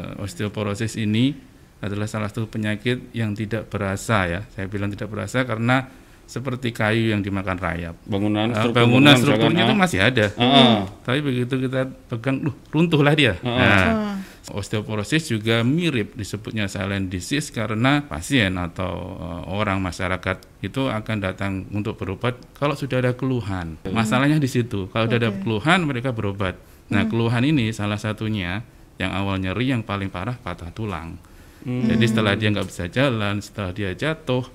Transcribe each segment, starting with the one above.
Eh, Osteoporosis ini adalah salah satu penyakit yang tidak berasa ya. Saya bilang tidak berasa karena seperti kayu yang dimakan rayap. Bangunan Eh, struktur bangunan strukturnya itu ah. masih ada. Ah, Tapi begitu kita pegang, duh, runtuhlah dia. Nah, osteoporosis juga mirip disebutnya silent disease karena pasien atau eh, orang masyarakat itu akan datang untuk berobat kalau sudah ada keluhan. Masalahnya di situ. Kalau sudah ada keluhan mereka berobat. Nah, keluhan ini salah satunya yang awal nyeri yang paling parah patah tulang. Jadi setelah dia nggak bisa jalan, setelah dia jatuh,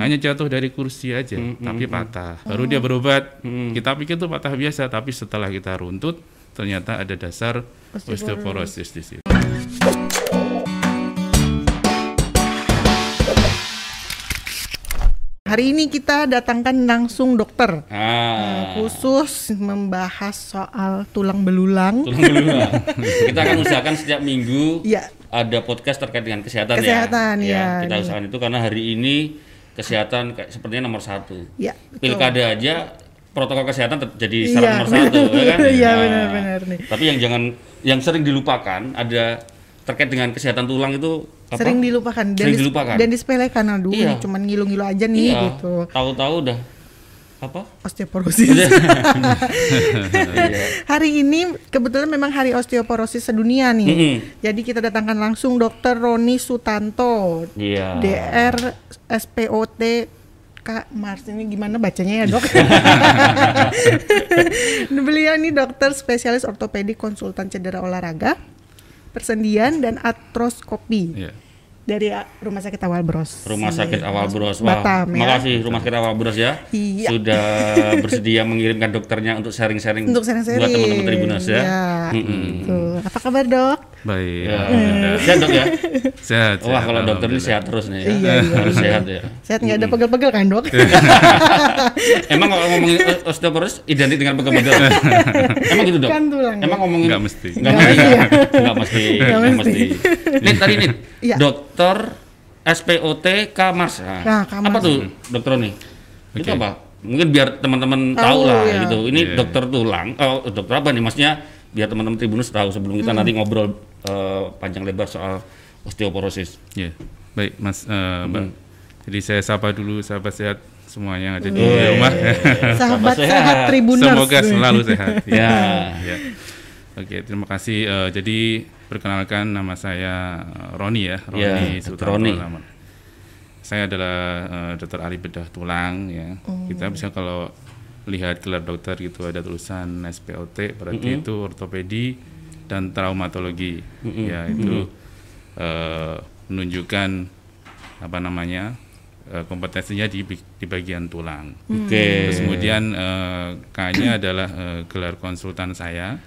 hanya jatuh dari kursi aja, tapi patah. Baru dia berobat. Kita pikir itu patah biasa, tapi setelah kita runtut, ternyata ada dasar osteoporosis di situ. Hari ini kita datangkan langsung dokter Ah, khusus membahas soal tulang belulang. tulang belulang. Kita akan usahakan setiap minggu Iya. ada podcast terkait dengan kesehatan, Kesehatan, ya. ya. Kita usahakan itu karena hari ini kesehatan kayak sepertinya nomor satu. Ya, betul. Pilkada aja protokol kesehatan jadi Iya, syarat nomor satu, ya kan? Iya, Nah, benar-benar nih. Tapi yang jangan, yang sering dilupakan ada terkait dengan kesehatan tulang itu apa? Sering dilupakan dan, Sering dilupakan. dan disepelekan aduh Iya. cuman ngilu-ngilu aja nih Iya, gitu. Tahu-tahu udah apa? Osteoporosis. Hari ini kebetulan memang hari osteoporosis sedunia nih. Mm-mm. Jadi kita datangkan langsung Dokter Roni Sutanto, Iya. DR SPOT Kak Mars ini gimana bacanya ya dok? Beliau ini dokter spesialis ortopedi konsultan cedera olahraga, persendian dan artroskopi Iya. dari uh, Rumah Sakit Awal Bros. Rumah Sakit Awal Bros. Batam, ya. Makasih Rumah Sakit Awal Bros ya. Iya. Sudah bersedia mengirimkan dokternya untuk sharing-sharing Untuk sharing-sharing. buat teman-teman Tribuners ya. Iya, Mm-mm. gitu. Apa kabar dok? Baik. Ya. alhamdulillah. Sehat dok ya? Sehat. Wah sehat, kalau dokter ini sehat terus nih ya. Iya, iya, Harus sehat ya. Sehat nggak ada pegel-pegel kan dok? Emang kalau ngomongin osteoporosis identik dengan pegel-pegel? Emang gitu dok? Kan tulang. Emang ngomongin Nggak mesti. Nggak Nggak mesti. mesti ya? Nggak mesti. Nggak mesti. mesti. Nit tadi nih. Iya. Dokter SPOT Kamars. Nah, Kamars. Apa tuh dokter nih? Itu Oke. apa? Mungkin biar teman-teman Tahu, tahu lah ya. gitu. Ini Iya. dokter tulang. Oh, dokter apa nih? Maksudnya biar teman-teman Tribunus tahu sebelum kita nanti ngobrol eh, panjang lebar soal osteoporosis. Iya. Baik, Mas eh, Mbak. Jadi saya sapa dulu sahabat sehat semuanya yang ada di Iya. rumah. Sahabat sehat. sehat Tribuners. Semoga selalu sehat. Ya. ya. Oke, terima kasih. Eh, jadi perkenalkan nama saya Roni ya, Roni Ya, Sutanto Dr. Roni. nama. Saya adalah eh, dokter ahli bedah tulang ya. Kita bisa kalau lihat gelar dokter gitu ada tulisan SPOT berarti itu ortopedi dan traumatologi. Ya, itu eh, menunjukkan apa namanya? eh, kompetensinya di di bagian tulang. Oke. Terus kemudian eh, K-nya adalah eh, gelar konsultan saya.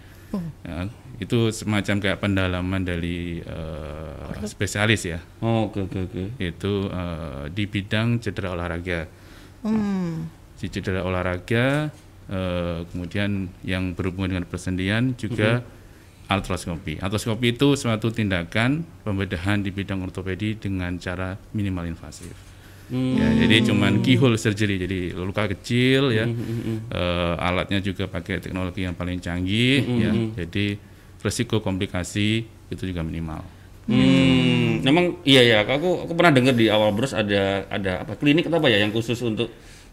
Ya, itu semacam kayak pendalaman dari eh, spesialis ya. Oh, Oke oke oke. Itu eh, di bidang cedera olahraga. Hmm. Di cedera olahraga eh, kemudian yang berhubungan dengan persendian juga artroskopi. Artroskopi itu suatu tindakan pembedahan di bidang ortopedi dengan cara minimal invasif. Hmm. Ya, jadi cuman keyhole surgery, jadi luka kecil ya. Eh, alatnya juga pakai teknologi yang paling canggih ya. Jadi resiko komplikasi itu juga minimal. Hmm, memang iya ya. Aku aku pernah dengar di awal bros ada ada apa klinik atau apa ya yang khusus untuk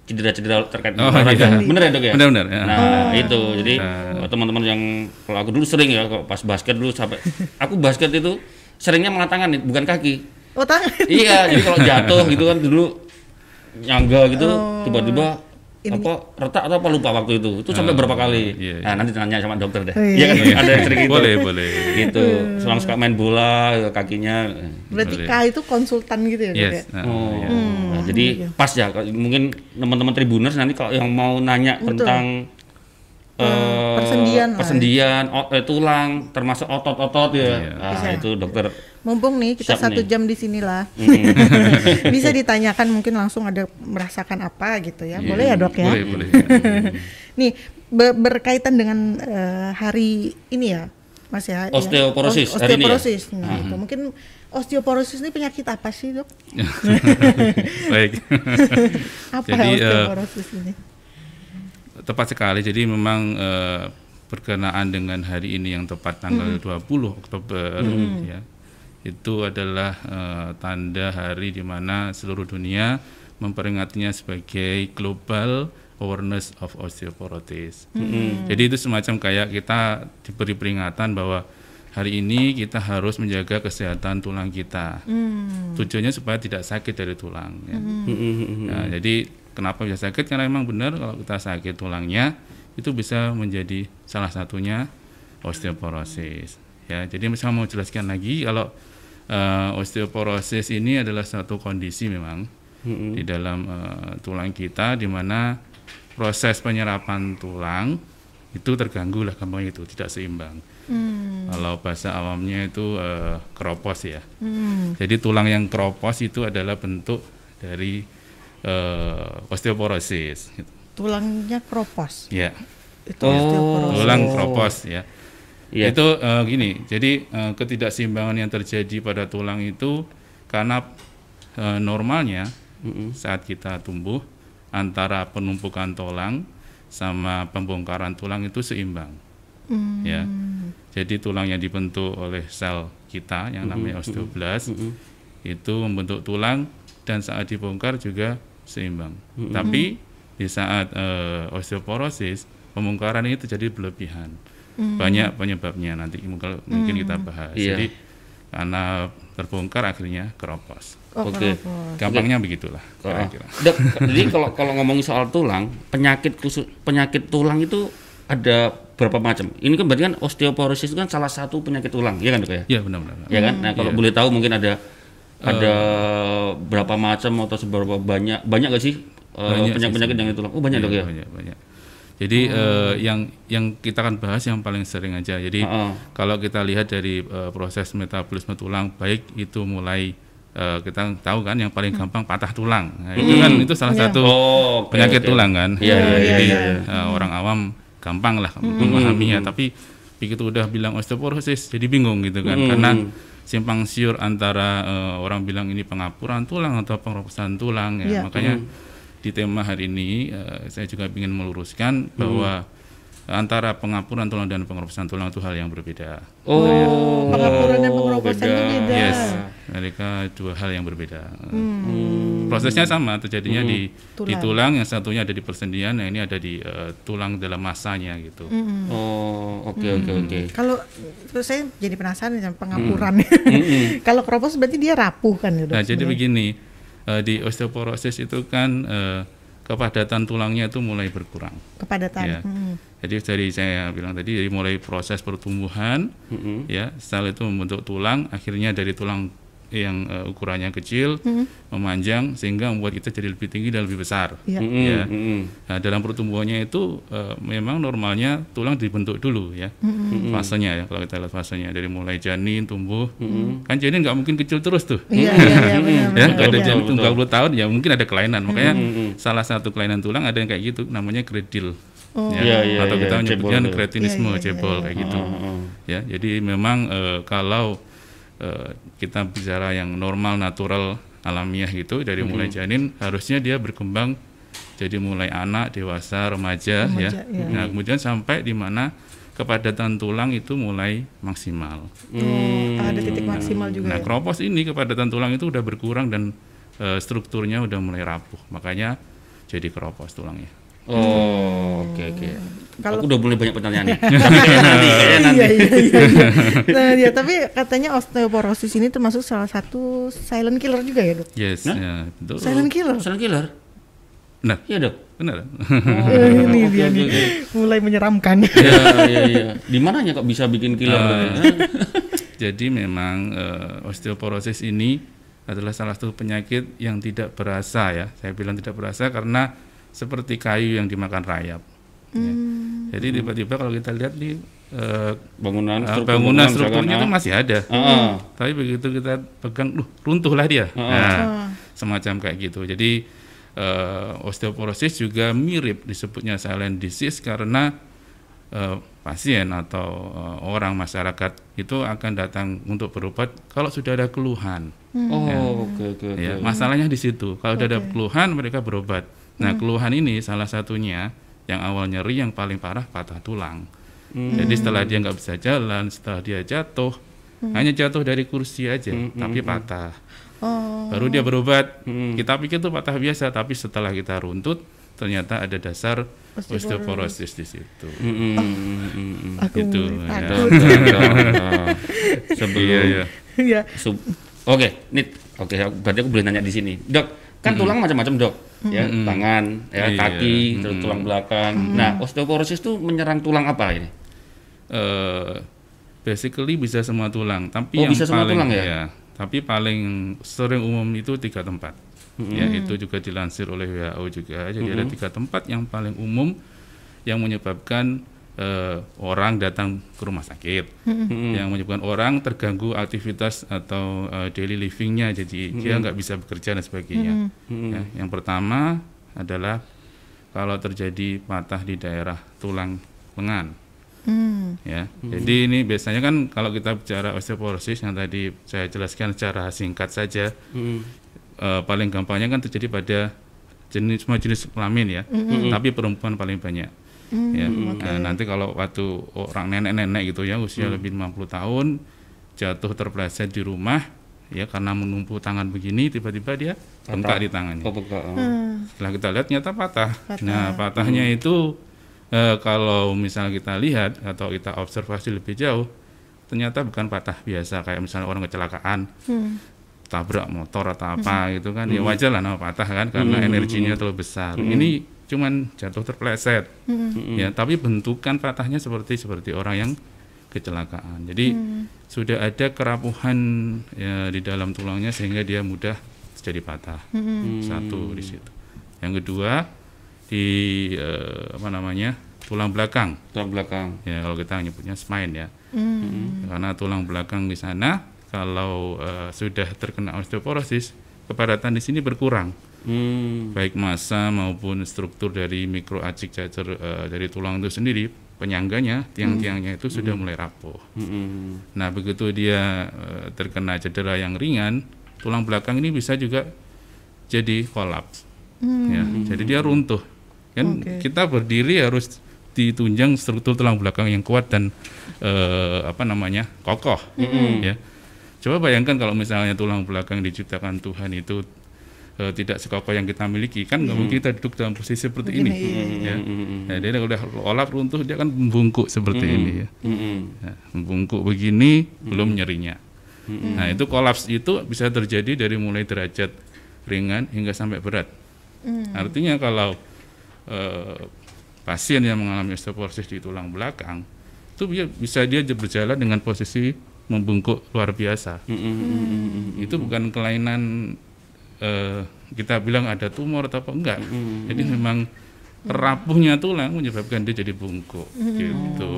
cedera-cedera terkait Oh, olahraga. iya. Bener ya dok ya? Benar-benar, ya. Nah itu jadi eh, teman-teman yang kalau aku dulu sering ya kalau pas basket dulu sampai aku basket itu seringnya mengatakan nih bukan kaki. Oh tangan. iya jadi kalau jatuh gitu kan dulu nyangga gitu Oh. Tiba-tiba apa retak atau apa? Lupa waktu itu. Itu sampai berapa kali? iya, nah nanti tanya sama dokter deh. Oh, iya. Kan? Ada yang sering gitu Boleh, boleh. gitu. Selang suka main bola kakinya. Berarti Boleh. K itu konsultan gitu ya dok ya? Yes. nah, oh. ya. nah, jadi pas ya mungkin teman-teman tribuners nanti kalau yang mau nanya Betul. tentang eh, persendian lah. persendian o- eh, tulang termasuk otot-otot ya Iya. nah Bisa. itu dokter Mumpung nih kita satu nih. jam di sinilah. Hmm. Bisa ditanyakan mungkin langsung ada merasakan apa gitu ya. Iya, Boleh ya dok ya? Boleh, boleh. Nih be- berkaitan dengan eh, hari ini ya, Mas ya. ya. Osteoporosis, Os- hari ini ya? Osteoporosis. Nah, itu. Mungkin osteoporosis ini penyakit apa sih dok? Baik. Apa Jadi, eh, osteoporosis ini? Tepat sekali. Jadi memang eh, berkenaan dengan hari ini yang tepat tanggal 20 Oktober ya. itu adalah eh, tanda hari di mana seluruh dunia memperingatinya sebagai Global Awareness of Osteoporosis. Jadi itu semacam kayak kita diberi peringatan bahwa hari ini kita harus menjaga kesehatan tulang kita. Tujuannya supaya tidak sakit dari tulang. ya. Nah, jadi kenapa bisa sakit? Karena memang benar kalau kita sakit tulangnya itu bisa menjadi salah satunya osteoporosis. Ya, jadi saya mau jelaskan lagi kalau eh, osteoporosis ini adalah satu kondisi memang di dalam eh, tulang kita di mana proses penyerapan tulang itu terganggu lah gampang itu tidak seimbang. Kalau bahasa awamnya itu eh, keropos ya. Jadi tulang yang keropos itu adalah bentuk dari eh, osteoporosis. gitu. Tulangnya kropos. Ya, Itu Oh. osteoporosis. tulang keropos ya. Iya. Itu eh, gini, jadi eh, ketidakseimbangan yang terjadi pada tulang itu karena eh, normalnya saat kita tumbuh antara penumpukan tulang sama pembongkaran tulang itu seimbang. Ya. Jadi tulang yang dibentuk oleh sel kita yang namanya osteoblast itu membentuk tulang dan saat dibongkar juga seimbang. Tapi di saat eh, osteoporosis pembongkaran ini terjadi berlebihan. Banyak penyebabnya nanti mungkin mungkin kita bahas. Iya. Jadi karena terbongkar akhirnya keropos. Oh, Oke. keropos. Gampangnya begitulah. Ah. kira-kira. Dok, jadi kalau kalau ngomongin soal tulang, penyakit khusus penyakit tulang itu ada berapa macam? Ini kan berarti kan osteoporosis itu kan salah satu penyakit tulang, ya kan dok ya? Iya benar-benar. Ya kan? Nah kalau Iya. boleh tahu mungkin ada ada berapa macam atau seberapa banyak banyak gak sih eh, Banyak sih penyakit-penyakit yang itu tulang? Oh banyak dok Iya, ya? Banyak, banyak. Jadi eh, yang yang kita akan bahas yang paling sering aja. Jadi Heeh. kalau kita lihat dari eh, proses metabolisme tulang, baik itu mulai eh, kita tahu kan yang paling gampang patah tulang. Nah, itu kan itu salah Iya. satu Oh, oke, penyakit oke. tulang kan. Iya, iya, Nah, iya, jadi iya, iya. eh, orang awam gampang lah memahaminya, tapi begitu udah bilang osteoporosis jadi bingung gitu kan karena simpang siur antara eh, orang bilang ini pengapuran tulang atau pengeroposan tulang ya. Iya. Makanya di tema hari ini eh, saya juga ingin meluruskan bahwa antara pengapuran tulang dan pengeroposan tulang itu hal yang berbeda. Oh, Pengapuran dan pengeroposannya beda. Yes, mereka dua hal yang berbeda. Prosesnya sama, terjadinya di di Tulang. tulang, yang satunya ada di persendian, yang ini ada di eh, tulang dalam masanya gitu. Oh, oke oke oke. Kalau terus saya jadi penasaran sama pengapuran. Kalau keropos berarti dia rapuh kan ya, Dok? Nah, jadi begini, eh, di osteoporosis itu kan eh, kepadatan tulangnya itu mulai berkurang. kepadatan. Ya. Hmm. Jadi dari saya bilang tadi, dari mulai proses pertumbuhan, ya sel itu membentuk tulang, akhirnya dari tulang yang eh, ukurannya kecil memanjang sehingga membuat kita jadi lebih tinggi dan lebih besar. Iya. Ya. Mm-mm. Nah, dalam pertumbuhannya itu eh, memang normalnya tulang dibentuk dulu ya, fasenya ya kalau kita lihat fasenya dari mulai janin tumbuh, kan janin nggak mungkin kecil terus tuh. Iya, iya, iya, benar. ya kalau ada Iya. janin tunggal 20 tahun ya mungkin ada kelainan makanya salah satu kelainan tulang ada yang kayak gitu namanya kredil Oh. ya. Iya, iya, atau iya, kita cebol menyebutnya tuh. kretinisme Iya, iya, cebol kayak gitu ya jadi memang eh, kalau eh, kita bicara yang normal natural alamiah gitu dari mulai janin harusnya dia berkembang jadi mulai anak dewasa remaja, ya Remaja, iya. nah kemudian sampai di mana kepadatan tulang itu mulai maksimal Oh, ada titik maksimal juga. Nah, ya? kropos ini kepadatan tulang itu udah berkurang dan eh, strukturnya udah mulai rapuh. Makanya jadi keropos tulangnya. Oh, oke oke. Kalau- Aku udah mulai banyak pertanyaan nih. Tapi kayaknya nanti, kayaknya nanti. Iya, iya, iya, iya. Nah, ya, tapi katanya osteoporosis ini termasuk salah satu silent killer juga ya, Dok? Yes, Hah? ya, betul. Silent killer. Silent killer. Benar, Iya dok. benar. Eh, ini dia nih. Mulai menyeramkan. Iya iya iya. Di mananya kok bisa bikin killer? Eh, Jadi memang eh, osteoporosis ini adalah salah satu penyakit yang tidak berasa ya. Saya bilang tidak berasa karena seperti kayu yang dimakan rayap. ya. Jadi tiba-tiba kalau kita lihat di eh, bangunan eh, struktur bangunan strukturnya itu ah. masih ada. Ah, Tapi begitu kita pegang, duh, runtuhlah dia. Nah, semacam kayak gitu. Jadi eh, osteoporosis juga mirip disebutnya silent disease karena eh, pasien atau eh, orang masyarakat itu akan datang untuk berobat kalau sudah ada keluhan. Oh oke oke oke. Ya, masalahnya di situ. Kalau sudah ada keluhan mereka berobat. Nah, keluhan ini salah satunya yang awal nyeri yang paling parah patah tulang. Jadi setelah dia nggak bisa jalan, setelah dia jatuh, hanya jatuh dari kursi aja, tapi patah. Oh. Baru dia berobat. Kita pikir itu patah biasa, tapi setelah kita runtut, ternyata ada dasar osteoporosis di situ. Mm, mm, mm, mm. Aku Itu, mulai ya. sebelum Iya, iya. ya. sub- oke nih oke berarti aku boleh nanya di sini dok kan tulang macam-macam dok ya tangan ya Iya. kaki terus tulang belakang nah osteoporosis itu menyerang tulang apa ini eh basically bisa semua tulang, tapi Oh, yang bisa semua paling tulang ya? tapi paling sering umum itu tiga tempat. Ya, itu juga dilansir oleh WHO juga. Jadi ada tiga tempat yang paling umum yang menyebabkan eh, orang datang ke rumah sakit, yang menyebabkan orang terganggu aktivitas atau eh, daily livingnya, jadi dia nggak bisa bekerja dan sebagainya. Ya, yang pertama adalah kalau terjadi patah di daerah tulang lengan. Hmm. ya. Jadi ini biasanya kan kalau kita bicara osteoporosis yang tadi saya jelaskan secara singkat saja, eh, paling gampangnya kan terjadi pada jenis semua jenis kelamin ya, tapi perempuan paling banyak. Ya. Nah, nanti kalau waktu orang nenek-nenek gitu ya usia lebih 50 tahun jatuh terpleset di rumah ya karena menumpu tangan begini tiba-tiba dia bengkak di tangannya. oh, bengkak. Oh. Hmm. Setelah kita lihat ternyata patah. Nah, patahnya itu eh, kalau misalnya kita lihat atau kita observasi lebih jauh, ternyata bukan patah biasa kayak misalnya orang kecelakaan, Hmm. tabrak motor atau apa gitu kan. Ya wajar lah nama patah kan karena energinya terlalu besar. Ini cuman jatuh terpleset. Ya, tapi bentukan patahnya seperti seperti orang yang kecelakaan. Jadi sudah ada kerapuhan ya, di dalam tulangnya sehingga dia mudah jadi patah. Satu di situ. Yang kedua di eh, apa namanya tulang belakang. tulang belakang Ya kalau kita nyebutnya spine ya. Hmm. Karena tulang belakang di sana kalau eh, sudah terkena osteoporosis kepadatan di sini berkurang hmm. baik massa maupun struktur dari mikroacik cacar eh, dari tulang itu sendiri penyangganya tiang-tiangnya itu sudah mulai rapuh. Hmm. Nah begitu dia eh, terkena cedera yang ringan tulang belakang ini bisa juga jadi kolaps. Ya, jadi dia runtuh. Kan Oke. kita berdiri harus ditunjang struktur tulang belakang yang kuat dan eh, apa namanya kokoh. Ya. Coba bayangkan kalau misalnya tulang belakang diciptakan Tuhan itu eh, tidak sekokoh yang kita miliki, kan nggak mungkin kita duduk dalam posisi seperti ini. Ya. Nah, dia udah olap runtuh dia kan membungkuk seperti ini ya. Hmm. Ya, membungkuk begini belum nyerinya. Nah itu kolaps itu bisa terjadi dari mulai derajat ringan hingga sampai berat. Artinya kalau eh, pasien yang mengalami osteoporosis di tulang belakang itu dia- bisa dia berjalan dengan posisi membungkuk luar biasa. Hmm. Itu bukan kelainan eh, kita bilang ada tumor atau apa enggak. Jadi memang rapuhnya tulang menyebabkan dia jadi bungkuk gitu.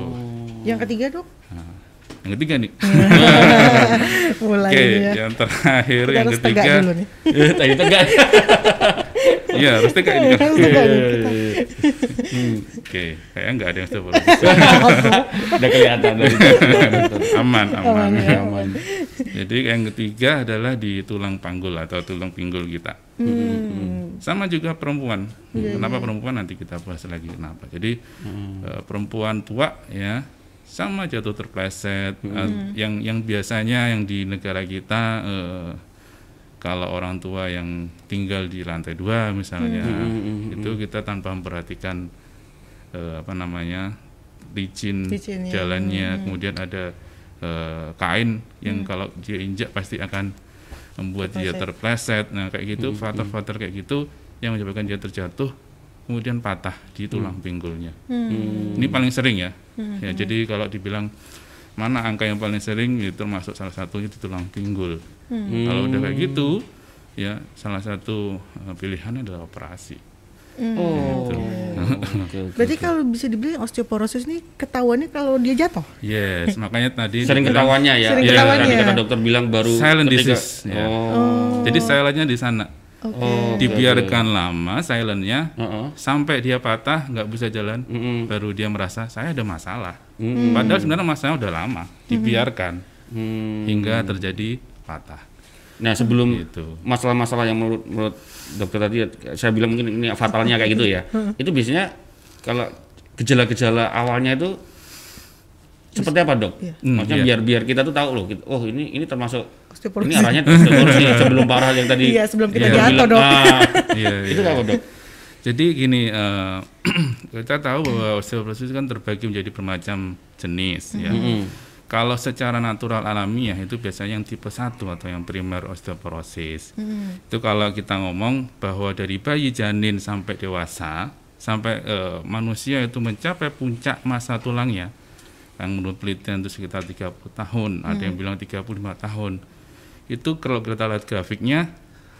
Yang ketiga dok? Nah, yang ketiga nih. Mulai Oke, ya. yang terakhir Kita yang harus tegak ketiga. dulu nih. Eh, tadi tegak Iya, harus tegak ini. kan. Harus tegak nih kita. Oke, kayaknya nggak ada yang osteoporosis. udah kelihatan dari aman, aman. ya. aman Jadi yang ketiga adalah di tulang panggul atau tulang pinggul kita. Hmm. Sama juga perempuan. Iya, kenapa perempuan nanti kita bahas lagi kenapa. Jadi eh, perempuan tua ya sama jatuh terpleset. Eh, yang yang biasanya yang di negara kita eh, kalau orang tua yang tinggal di lantai dua misalnya itu kita tanpa memperhatikan eh, apa namanya licin, Licin, ya. jalannya. Kemudian ada eh, kain yang kalau dia injak pasti akan membuat dia terpleset. nah kayak gitu faktor-faktor kayak gitu yang menyebabkan dia terjatuh kemudian patah di tulang pinggulnya. Ini paling sering ya. Ya jadi kalau dibilang mana angka yang paling sering itu termasuk salah satunya di tulang pinggul. Kalau udah kayak gitu ya salah satu eh, pilihannya adalah operasi. Oh. Oke, oke. Berarti kalau bisa dibilang osteoporosis ini ketahuannya kalau dia jatuh. yes makanya tadi sering ketahuannya ya. Sering Iya, ketahuannya. tadi kata dokter bilang baru Silent ketika- disease, ya. oh. Jadi silentnya di sana oh dibiarkan lama silentnya Heeh. sampai dia patah nggak bisa jalan Mm-mm. baru dia merasa saya ada masalah Mm-mm. padahal sebenarnya masalahnya udah lama dibiarkan Hmm. hingga terjadi patah Nah sebelum gitu masalah-masalah yang menurut, menurut dokter tadi saya bilang mungkin ini fatalnya kayak gitu ya itu biasanya kalau gejala-gejala awalnya itu seperti apa dok? Iya. Hmm, Maksudnya iya. biar biar kita tuh tahu loh, oh ini ini termasuk. Ini arahnya osteoporosis sebelum parah yang tadi. Iya, sebelum kita Dok jatuh. Dok. Ah, Iya, itu iya. apa dok? Jadi gini, eh, kita tahu bahwa osteoporosis kan terbagi menjadi bermacam jenis ya. Mm-mm. Kalau secara natural alamiah itu biasanya yang tipe 1 atau yang primer osteoporosis. Itu kalau kita ngomong bahwa dari bayi janin sampai dewasa sampai eh, manusia itu mencapai puncak masa tulangnya yang menurut penelitian itu sekitar 30 tahun, ada yang bilang 35 tahun. Itu kalau kita lihat grafiknya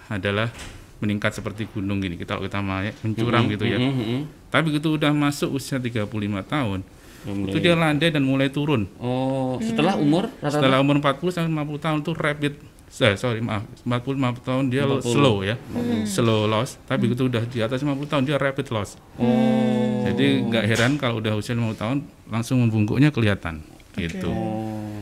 adalah meningkat seperti gunung gini. Kita kalau kita mencuram gitu ya. Mm-mm. Tapi begitu udah masuk usia 35 tahun, Mulai. itu dia landai dan mulai turun. Oh, setelah umur rata-rata Setelah umur 40 sampai 50 tahun tuh rapid eh, sorry maaf 40 50 tahun dia 50. slow ya. Slow loss, tapi begitu udah di atas 50 tahun dia rapid loss. Oh. Jadi nggak heran kalau udah usia 50 tahun langsung membungkuknya kelihatan gitu.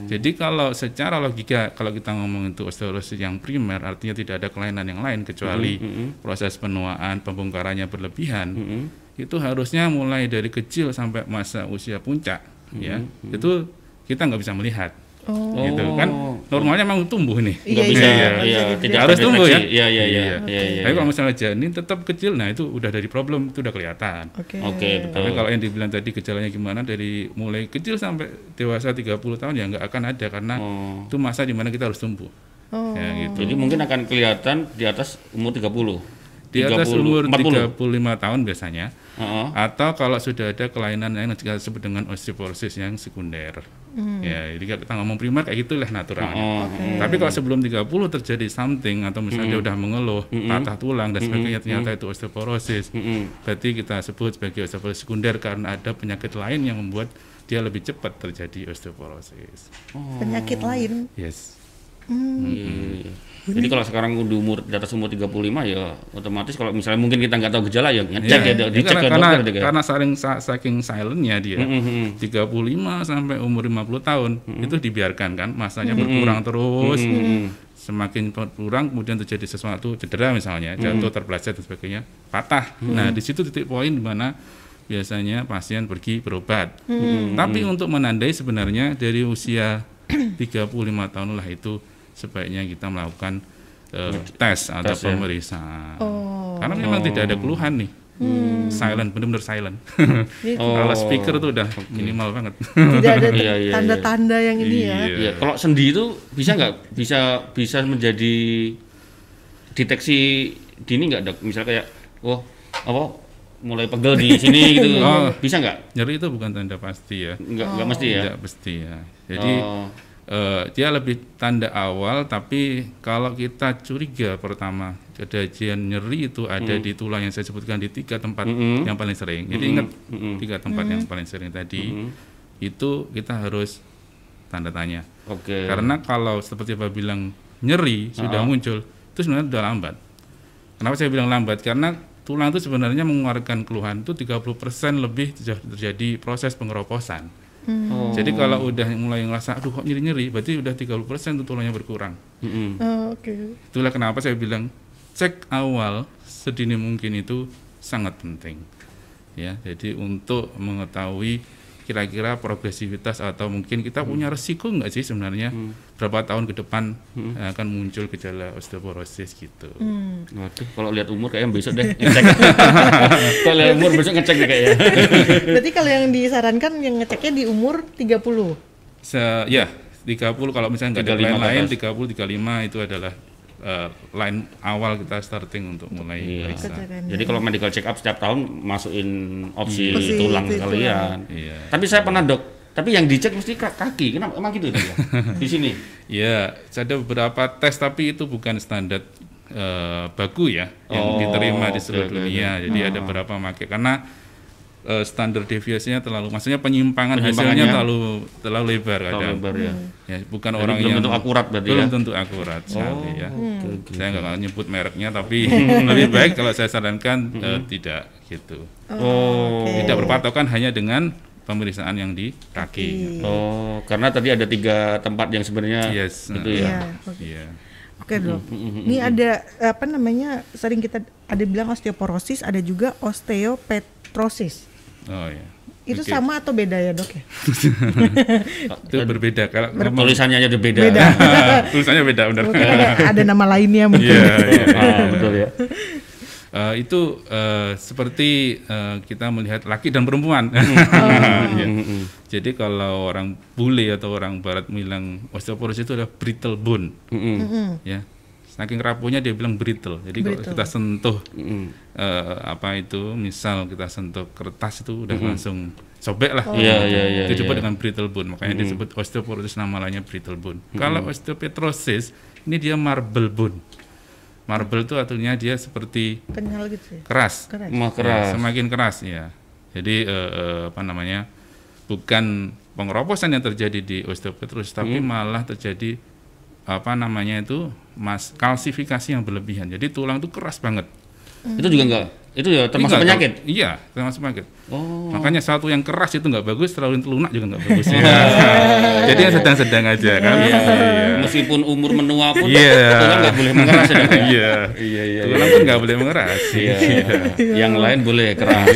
Jadi kalau secara logika kalau kita ngomong itu osteoporosis yang primer artinya tidak ada kelainan yang lain kecuali Mm-mm. proses penuaan pembongkarannya berlebihan Mm-mm. itu harusnya mulai dari kecil sampai masa usia puncak ya itu kita nggak bisa melihat Oh. gitu kan normalnya memang tumbuh nih Iya, Nggak iya, bisa, iya, iya, bisa tidak harus tumbuh ya Iya, iya, iya. iya, iya, tapi iya. kalau misalnya janin tetap kecil nah itu udah dari problem itu udah kelihatan Oke. Oke, betul. tapi kalau yang dibilang tadi gejalanya gimana dari mulai kecil sampai dewasa 30 tahun ya nggak akan ada karena Oh. itu masa di mana kita harus tumbuh Oh. ya gitu Jadi mungkin akan kelihatan di atas umur 30. Di atas 30, umur 40. 35 tahun biasanya Heeh. atau kalau sudah ada kelainan yang kita sebut dengan osteoporosis yang sekunder. Ya, jadi kalau kita ngomong primer kayak gitulah naturalnya. Oh, Tapi kalau sebelum 30 terjadi something atau misalnya dia udah mengeluh, patah tulang dan sebagainya ternyata itu osteoporosis. Mm-mm. Berarti kita sebut sebagai osteoporosis sekunder karena ada penyakit lain yang membuat dia lebih cepat terjadi osteoporosis. Penyakit lain. Yes. Iya. Jadi kalau sekarang di umur di atas umur 35 ya otomatis kalau misalnya mungkin kita nggak tahu gejala ya ngecek ya, Ya, dicek karena, ke karena, dokter gitu ya. karena saking sa- saking silentnya dia. Mm-mm. 35 sampai umur 50 tahun itu dibiarkan kan masanya berkurang terus. Semakin berkurang kemudian terjadi sesuatu cedera misalnya jatuh terpeleset dan sebagainya patah. Nah di situ titik poin di mana biasanya pasien pergi berobat. Tapi untuk menandai sebenarnya dari usia 35 tahun lah itu sebaiknya kita melakukan eh, tes atau Tes ya. pemeriksaan Oh. karena memang tidak ada keluhan nih silent benar-benar silent Gitu. kalau speaker tuh udah minimal banget Tidak ada Iya, iya, tanda-tanda yang ini ya. Iya. Iya, kalau sendi itu bisa nggak bisa bisa menjadi deteksi dini nggak dok? Misalnya kayak, wah apa mulai pegel di sini gitu, Oh. bisa nggak? nyeri itu bukan tanda pasti ya Nggak nggak mesti ya. tidak pasti ya jadi Oh. Eh, dia lebih tanda awal tapi kalau kita curiga pertama kejadian nyeri itu ada di tulang yang saya sebutkan di tiga tempat Mm-mm. yang paling sering. Jadi ingat Mm-mm. tiga tempat yang paling sering tadi itu kita harus tanda tanya. Oke. karena kalau seperti Pak bilang nyeri sudah muncul itu sebenarnya sudah lambat. Kenapa saya bilang lambat? Karena tulang itu sebenarnya mengeluarkan keluhan itu 30% lebih terjadi proses pengeroposan Oh. jadi kalau udah mulai ngerasa aduh kok nyeri-nyeri berarti udah 30% tuh tulangnya berkurang Mm-mm. Oh, Oke. itulah kenapa saya bilang cek awal sedini mungkin itu sangat penting ya jadi untuk mengetahui kira-kira progresivitas atau mungkin kita punya resiko nggak sih sebenarnya berapa tahun ke depan akan muncul gejala osteoporosis gitu Hmm. Waduh, kalau lihat umur kayaknya besok deh ngecek. kalau lihat umur besok ngecek deh kayaknya. Berarti kalau yang disarankan yang ngeceknya di umur 30. Se- ya 30 kalau misalnya nggak ada 35 lain lain ke 30 35 itu adalah eh, line awal kita starting untuk mulai Iya. periksa. Jadi kalau medical check up setiap tahun masukin opsi tulang itu sekalian. iya Tapi saya pernah dok, tapi yang dicek mesti ka- kaki. Kenapa? Emang gitu ya? Di sini. Ya, ada beberapa tes tapi itu bukan standar eh, baku ya yang Oh, diterima di seluruh oke, dunia. Jadi ada beberapa make karena eh, standar deviasinya terlalu, maksudnya penyimpangan Penyimpangannya hasilnya terlalu terlalu lebar kadang. lebar ya. Ya, bukan Jadi orang belum yang tentu akurat berarti belum ya? tentu akurat sekali ya. Oke, oke. Saya nggak akan nyebut mereknya tapi lebih baik kalau saya sarankan eh, tidak gitu. Oh. Tidak berpatokan hanya dengan pemeriksaan yang di kaki. Oh, karena tadi ada tiga tempat yang sebenarnya Yes. itu Iya. ya. oke. Iya. Oke dok. Ini ada apa namanya sering kita ada bilang osteoporosis, ada juga osteopetrosis. Oh ya. Itu Oke. sama atau beda ya dok ya? itu berbeda kalau ngomong- Tulisannya aja udah beda. Beda. tulisannya beda benar. Mungkin ada, ada nama lainnya mungkin. Iya, iya. ah, betul ya. Eh, itu eh, seperti eh, kita melihat laki dan perempuan. Ya. Jadi kalau orang bule atau orang barat bilang osteoporosis itu adalah brittle bone, Mm-mm. ya. Saking rapuhnya dia bilang brittle. Jadi kalau Brittle. kita sentuh Mm-mm. eh, apa itu, misal kita sentuh kertas itu udah langsung sobek lah. Iya, iya, iya, Itu disebut iya. dengan brittle bone. Makanya disebut osteoporosis nama lainnya brittle bone. Kalau osteopetrosis ini dia marble bone. Marble itu artinya dia seperti Kenyal gitu ya. keras. Keras. Mah Ya, keras. semakin keras ya. Jadi eh, eh, apa namanya? Bukan pengeroposan yang terjadi di osteopetrosis tapi malah terjadi apa namanya itu mas kalsifikasi yang berlebihan. Jadi tulang itu keras banget. Itu juga enggak. Itu ya termasuk Enggak, penyakit. kalau- Iya, termasuk penyakit. Oh. Makanya satu yang keras itu nggak bagus, terlalu lunak juga nggak bagus. ya. Jadi yang sedang-sedang aja kan. Iya. Meskipun umur menua pun Iya. tulang nggak boleh mengeras ya. Ya? Iya. Iya, iya. Tulang pun nggak boleh mengeras. Iya. Yang lain boleh keras.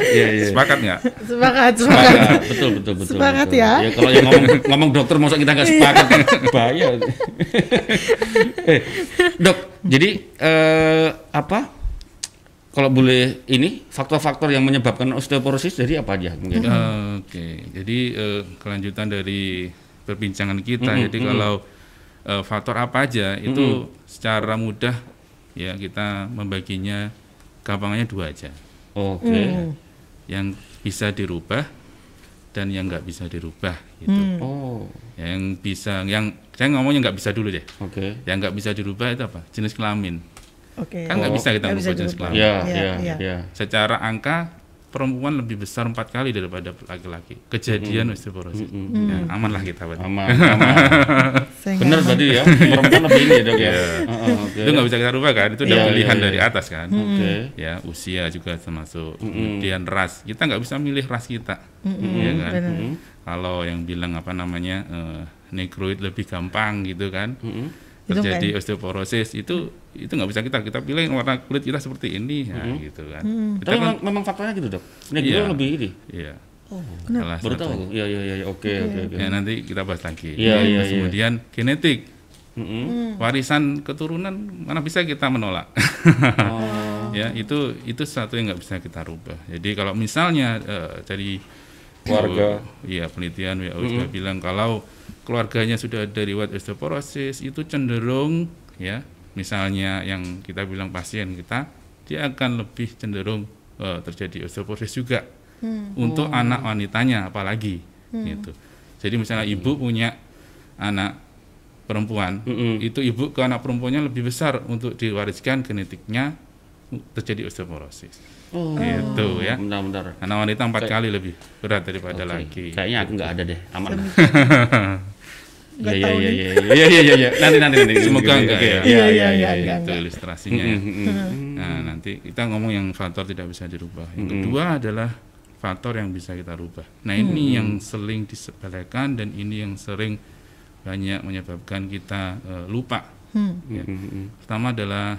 Iya, iya. Sepakat nggak? Sepakat, sepakat. Sepakat. Betul, betul, betul. Sepakat betul. ya. kalau yang ngomong, ngomong dokter masa kita nggak sepakat kan bahaya. eh, dok, jadi eh, apa? Kalau boleh ini faktor-faktor yang menyebabkan osteoporosis jadi apa aja mungkin? Eh, Oke, jadi eh, kelanjutan dari perbincangan kita. jadi kalau eh, faktor apa aja itu secara mudah ya kita membaginya gampangnya dua aja. Oke. Hmm. Yang bisa dirubah dan yang nggak bisa dirubah gitu. Hmm. Oh, Yang bisa, yang saya ngomongnya nggak bisa dulu deh. oke. Yang nggak bisa dirubah itu apa? Jenis kelamin. Oke. Kan nggak Oh, bisa kita bisa merubah jenis dirubah. kelamin. Ya, Iya, ya, iya. ya. Secara angka perempuan lebih besar empat kali daripada laki-laki. Kejadian osteoporosis. Ya, aman lah kita. berarti. Aman, aman. Bener berarti ya, perempuan lebih ini ya dok ya. Iya. Heeh, Oke. Itu nggak bisa kita rubah kan? Itu udah Iya, pilihan iya, dari iya. atas kan. Oke. Ya usia juga termasuk. Kemudian ras. Kita nggak bisa milih ras kita. Mm-mm, Iya kan? benar. Kalau yang bilang apa namanya eh, negroid lebih gampang gitu kan. Mm-mm. Itu terjadi osteoporosis itu itu nggak bisa kita kita pilih warna kulit kita seperti ini ya gitu kan. Kita Tapi kan memang, memang faktornya gitu dok. Negro Iya. lebih ini. iya. Oh, Salah Baru satu. tahu. Iya iya iya. Oke oke oke. Ya nanti kita bahas lagi. Iya, iya, iya. Kemudian genetik, Mm-mm. warisan keturunan mana bisa kita menolak. Oh. ya itu itu satu yang nggak bisa kita rubah. Jadi kalau misalnya eh, dari Keluarga. iya penelitian WHO juga bilang kalau keluarganya sudah ada riwayat osteoporosis itu cenderung ya misalnya yang kita bilang pasien kita dia akan lebih cenderung eh, terjadi osteoporosis juga untuk anak wanitanya apalagi gitu. Jadi misalnya ibu punya anak perempuan Mm-mm. itu ibu ke anak perempuannya lebih besar untuk diwariskan genetiknya terjadi osteoporosis. Oh. Gitu ya. Bentar bentar. Anak wanita empat Kayak- kali lebih berat daripada Oke. laki. Kayaknya aku nggak ada deh, aman. Iya iya iya iya iya iya iya iya. Nanti nanti nanti. Semoga enggak ya. Iya Iya, iya itu ilustrasinya. ya. Mm-mm. Nah, nanti kita ngomong yang faktor tidak bisa dirubah. Yang kedua adalah faktor yang bisa kita rubah. Nah, ini yang sering disepelekan dan ini yang sering banyak menyebabkan kita eh, lupa. Hmm. Ya. Pertama adalah